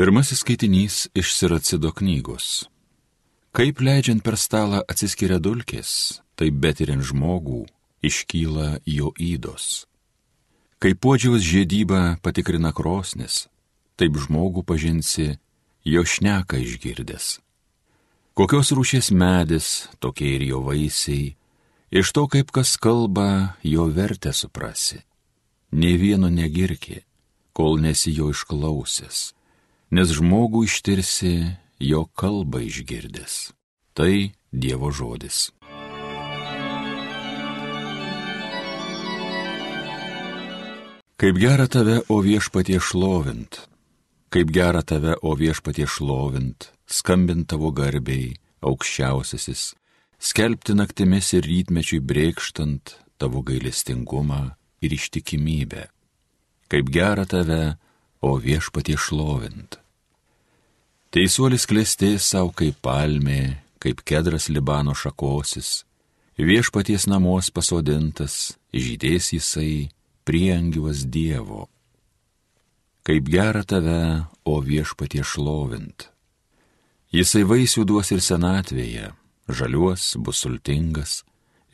Pirmasis skaitinys iš Siracido knygos. Kaip leidžiant per stalą atsiskiria dulkės, taip betiriant žmogų iškyla jo įdos. Kaip podžiaus žiedybą patikrina krosnis, taip žmogų pažinsi jo šneka išgirdęs. Kokios rūšies medis, tokie ir jo vaisiai, iš to kaip kas kalba, jo vertę suprasi. Ne vieno negirki, kol nesi jo išklausęs nes žmogų ištirsi jo kalbą išgirdęs. Tai Dievo žodis. Kaip gera tave, o viešpatie šlovint, kaip gera tave, o viešpatie šlovint, skambint tavo garbiai, aukščiausiasis, skelbti naktimis ir rytmečiui brėkštant tavo gailestingumą ir ištikimybę. Kaip gera tave, o viešpatie šlovint. Teisuolis klestės savo kaip palmė, kaip kedras Libano šakosis, viešpaties namos pasodintas, žydės jisai, priengiuos Dievo. Kaip gera tave, o viešpatie šlovint. Jisai vaisių duos ir senatvėje, žaliuos bus sultingas,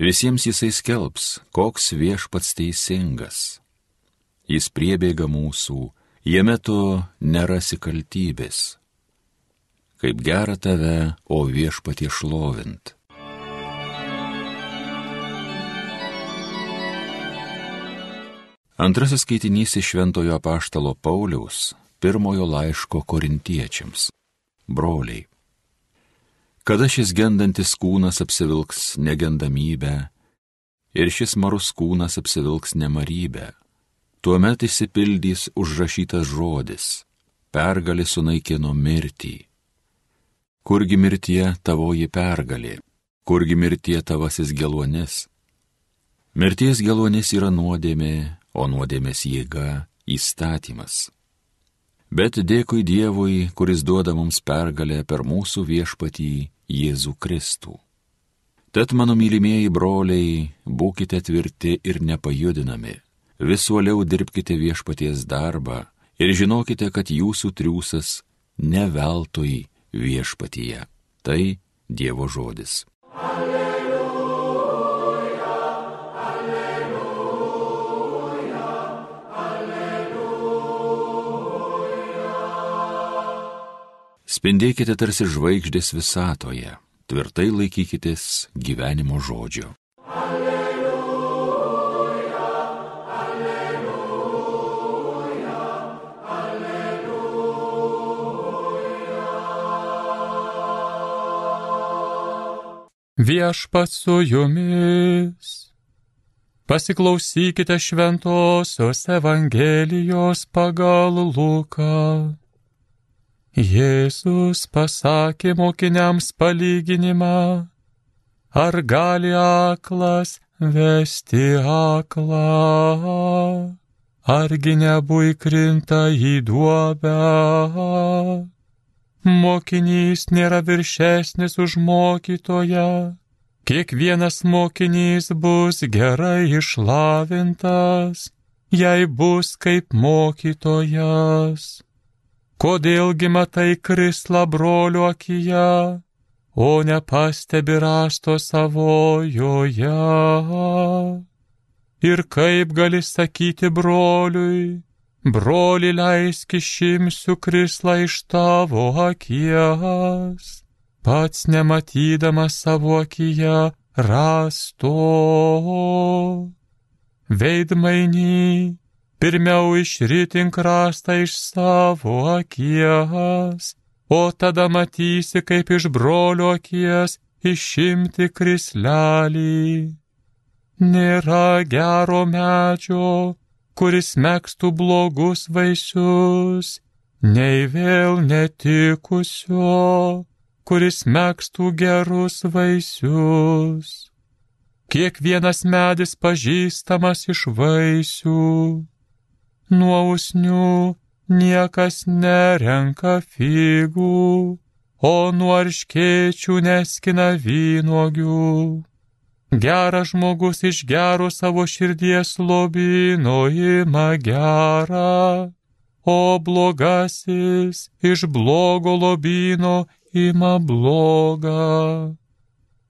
visiems jisai skelbs, koks viešpats teisingas. Jis priebėga mūsų, jame tu nerasi kaltybės kaip gera tave, o viešpatie šlovint. Antrasis skaitinys iš Šventojo apaštalo Pauliaus, pirmojo laiško korintiečiams. Broliai. Kada šis gendantis kūnas apsivilks negendamybę ir šis marus kūnas apsivilks nemarybę, tuomet įsipildys užrašytas žodis - pergalė sunaikino mirtį Kurgi mirtie tavoji pergalė, kurgi mirtie tavasis geluonis? Mirties geluonis yra nuodėmė, o nuodėmės jėga - įstatymas. Bet dėkui Dievui, kuris duoda mums pergalę per mūsų viešpatį Jėzų Kristų. Tad, mano mylimieji broliai, būkite tvirti ir nepajudinami, vis uoliau dirbkite viešpaties darbą ir žinokite, kad jūsų triūsas ne veltui viešpatyje. Tai Dievo žodis. Alleluja, alleluja, alleluja. Spindėkite tarsi žvaigždės visatoje, tvirtai laikykitės gyvenimo žodžio. Viešpat su jumis. Pasiklausykite šventosios Evangelijos pagal Luką. Jėzus pasakė mokiniams palyginimą, ar gali aklas vesti aklą, argi nebui krinta į duobę mokinys nėra viršesnis už mokytoją. Kiekvienas mokinys bus gerai išlavintas, jei bus kaip mokytojas. Kodėlgi matai krislą brolio akyje, o nepastebi rašto savojoje? Ir kaip gali sakyti broliui, broli leisk išimsiu krislą iš tavo akies, pats nematydamas savo akije rasto. Veidmainy, pirmiau išritink rastą iš savo akies, o tada matysi, kaip iš brolio akies išimti krislelį. Nėra gero medžio, kuris mėgstų blogus vaisius, nei vėl netikusio, kuris mėgstų gerus vaisius. Kiekvienas medis pažįstamas iš vaisių, nuo usnių niekas nerenka figų, o nuo arškėčių neskina vynogių. Geras žmogus iš gero savo širdies lobino ima gerą, o blogasis iš blogo lobino ima blogą.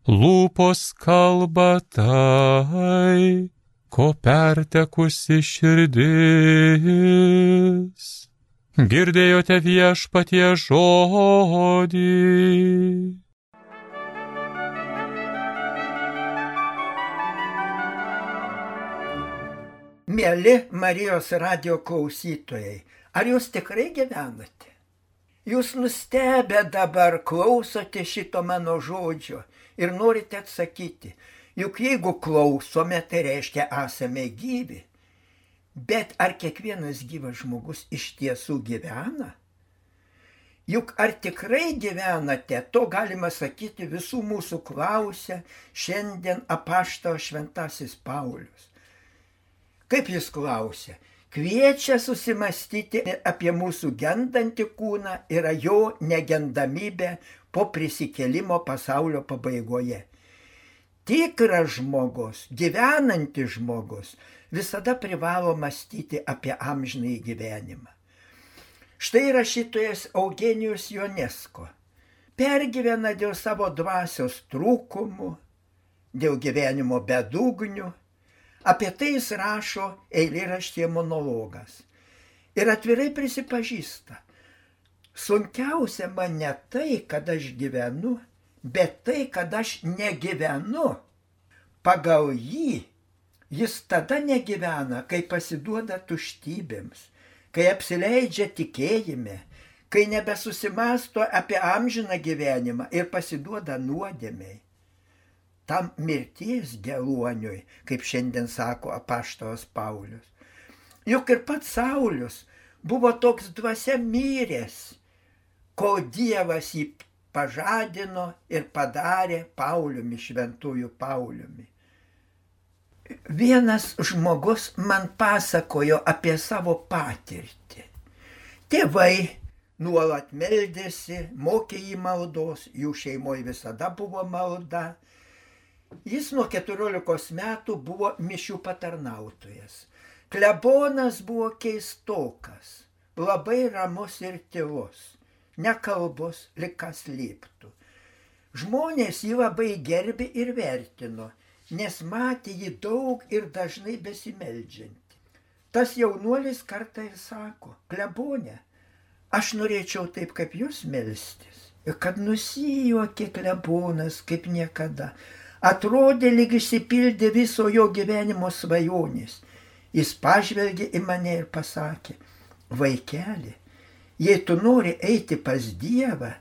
Lūpos kalba tai, ko pertekusi širdis. Girdėjote viešpatie žodį. Mėly Marijos radio klausytojai, ar jūs tikrai gyvenate? Jūs nustebę dabar klausote šito mano žodžio ir norite atsakyti, juk jeigu klausome, tai reiškia esame gyvi. Bet ar kiekvienas gyvas žmogus iš tiesų gyvena? Juk ar tikrai gyvenate, to galima sakyti visų mūsų klausia šiandien apašto šventasis Paulius. Kaip jis klausia? Kviečia susimastyti apie mūsų gendantį kūną ir jo negendamybę po prisikelimo pasaulio pabaigoje. Tikras žmogus, gyvenantis žmogus visada privalo mąstyti apie amžinai gyvenimą. Štai rašytojas Eugenijus Jonesko pergyvena dėl savo dvasios trūkumų, dėl gyvenimo bedugnių Apie tai jis rašo eilėraštyje monologas. Ir atvirai prisipažįsta, sunkiausia man ne tai, kad aš gyvenu, bet tai, kad aš negyvenu. Pagal jį jis tada negyvena, kai pasiduoda tuštybėms, kai apsileidžia tikėjime, kai nebesusimasto apie amžiną gyvenimą ir pasiduoda nuodėmiai tam mirties geluoniui, kaip šiandien sako apaštalas Paulius. Juk ir pats Saulis buvo toks dvasia myrės, kol Dievas jį pažadino ir padarė Pauliumi, šventųjų Pauliumi. Vienas žmogus man pasakojo apie savo patirtį. Tėvai nuolat meldėsi, mokė į maldos, jų šeimoje visada buvo malda Jis nuo 14 metų buvo mišių patarnautojas. Klebonas buvo keistokas, labai ramus ir tylus, nekalbus, likas lyptų. Žmonės jį labai gerbi ir vertino, nes matė jį daug ir dažnai besimeldžiantį. Tas jaunuolis kartą ir sako, klebonė, aš norėčiau taip kaip jūs melstis. Kad nusijuokė klebonas kaip niekada. Atrodė lyg išsipildė viso jo gyvenimo svajonės. Jis pažvelgė į mane ir pasakė, vaikeli, jei tu nori eiti pas Dievą,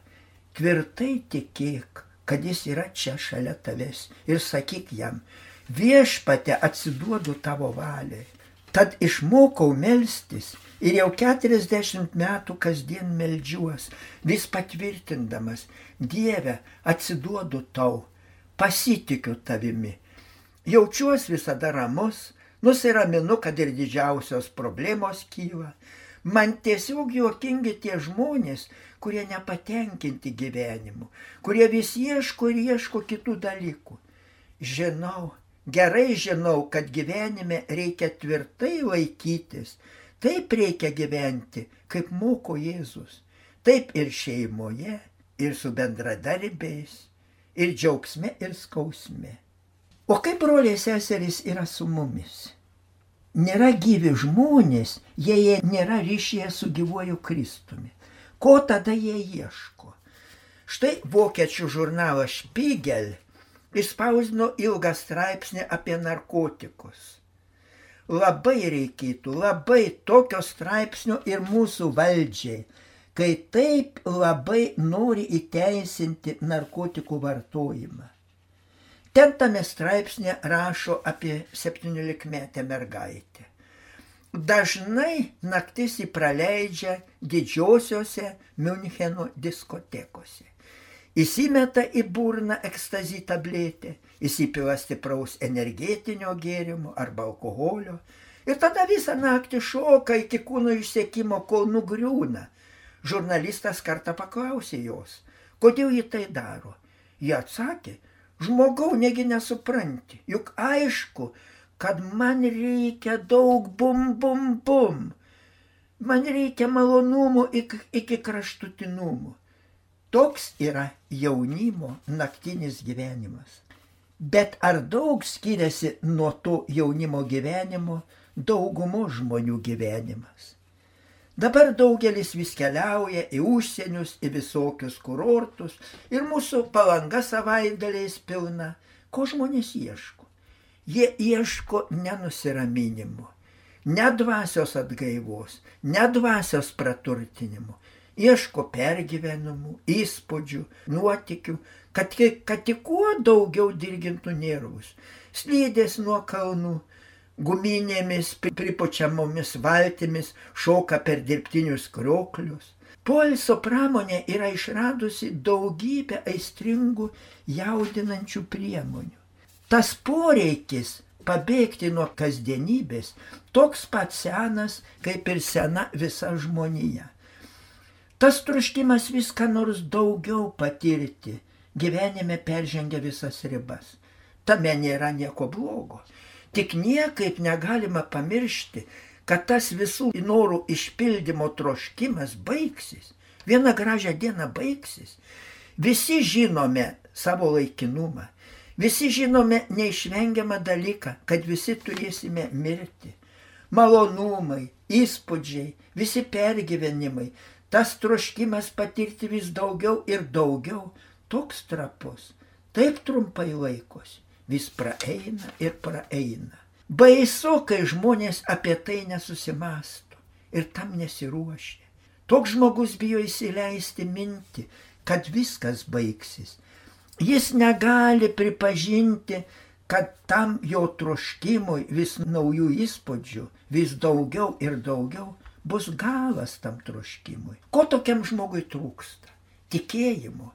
tvirtai tikėk, kad jis yra čia šalia tavęs ir sakyk jam, viešpate atsiduodu tavo valiai. Tad išmokau melstis ir jau 40 metų kasdien melžiuos, vis patvirtindamas, Dieve, atsiduodu tau pasitikiu tavimi. Jaučiuosi visada ramus, nusiraminu, kad ir didžiausios problemos kyla. Man tiesiog juokingi tie žmonės, kurie nepatenkinti gyvenimu, kurie vis ieško ir ieško kitų dalykų. Žinau, gerai žinau, kad gyvenime reikia tvirtai laikytis, taip reikia gyventi, kaip moko Jėzus, taip ir šeimoje, ir su bendradarbiais ir džiaugsme, ir skausme. O kaip broliai seserys yra su mumis? Nėra gyvi žmonės, jei jie nėra ryšyje su gyvuoju Kristumi. Ko tada jie ieško? Štai vokiečių žurnalas Spiegel išspausdino ilgą straipsnį apie narkotikus. Labai reikėtų, labai tokio straipsnio ir mūsų valdžiai, kai taip labai nori įteisinti narkotikų vartojimą. Ten tame straipsnė rašo apie 17-metę mergaitę. Dažnai naktis jį praleidžia didžiosiose Müncheno diskotekose. Įsimeta į burną ekstazy tabletę, įsipila stipraus energetinio gėrimo arba alkoholio ir tada visą naktį šoka iki kūno išsiekimo, kol nugriūna Žurnalistas kartą paklausė jos, kodėl ji tai daro. Jie atsakė, žmogau negi nesupranti, juk aišku, kad man reikia daug bum bum bum. man reikia malonumų iki, iki kraštutinumų. Toks yra jaunimo naktinis gyvenimas. Bet ar daug skiriasi nuo to jaunimo gyvenimo daugumo žmonių gyvenimas? Dabar daugelis vis keliauja į užsienius, į visokius kurortus ir mūsų palanga savaitgaliais pilna. Ko žmonės ieško? Jie ieško nenusiraminimo, nedvasios atgaivos, nedvasios praturtinimo. Ieško pergyvenimų, įspūdžių, nuotikių, kad, kad tik kuo daugiau dirgintų nervus. Slydės nuo kalnų, guminėmis pripučiamomis valtimis šoka per dirbtinius krioklius. Polso pramonė yra išradusi daugybę aistringų, jaudinančių priemonių. Tas poreikis pabėgti nuo kasdienybės toks pat senas, kaip ir sena visa žmonija. Tas truškimas viską nors daugiau patirti gyvenime peržengia visas ribas. Tame nėra nieko blogo. Tik niekaip negalima pamiršti, kad tas visų norų išpildymo troškimas baigsis. Vieną gražią dieną baigsis. Visi žinome savo laikinumą. Visi žinome neišvengiamą dalyką, kad visi turėsime mirti. Malonumai, įspūdžiai, visi pergyvenimai, tas troškimas patirti vis daugiau ir daugiau, toks trapus, taip trumpai laikosi vis praeina ir praeina. Baisu, kai žmonės apie tai nesusimastų ir tam nesiruošia. Toks žmogus bijo įsileisti mintį, kad viskas baigsis. Jis negali pripažinti, kad tam jo troškimui vis naujų įspūdžių, vis daugiau ir daugiau bus galas tam troškimui. Ko tokiam žmogui trūksta? Tikėjimo.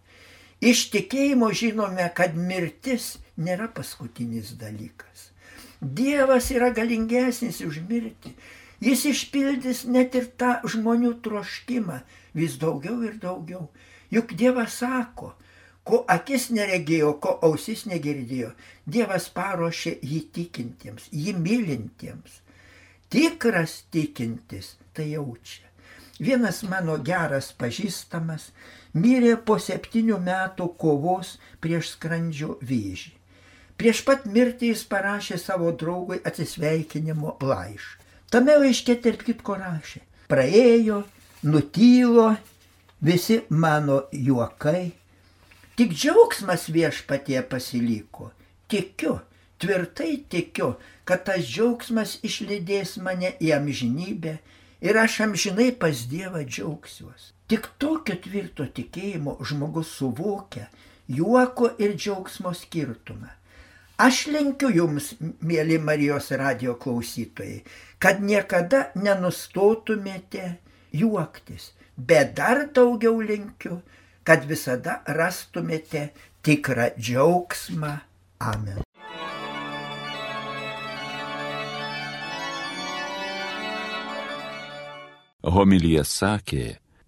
Iš tikėjimo žinome, kad mirtis nėra paskutinis dalykas. Dievas yra galingesnis už mirtį. Jis išpildys net ir tą žmonių troškimą vis daugiau ir daugiau. Juk Dievas sako, ko akis neregėjo, ko ausis negirdėjo, Dievas paruošė jį tikintiems, jį mylintiems. Tikras tikintis tai jaučia. Vienas mano geras pažįstamas mirė po septynių metų kovos prieš skrandžio vėžį. Prieš pat mirtį jis parašė savo draugui atsisveikinimo laišką. Tame laiške tarp kitko rašė. Praėjo, nutylo visi mano juokai. Tik džiaugsmas viešpatie pasiliko. Tikiu, tvirtai tikiu, kad tas džiaugsmas išlydės mane į amžinybę ir aš amžinai pas Dievą džiaugsiuos. Tik tokio tvirto tikėjimo žmogus suvokia juoko ir džiaugsmo skirtumą. Aš linkiu jums, mėly Marijos radio klausytojai, kad niekada nenustotumėte juoktis, bet dar daugiau linkiu, kad visada rastumėte tikrą džiaugsmą. Amen. Homilyje sakė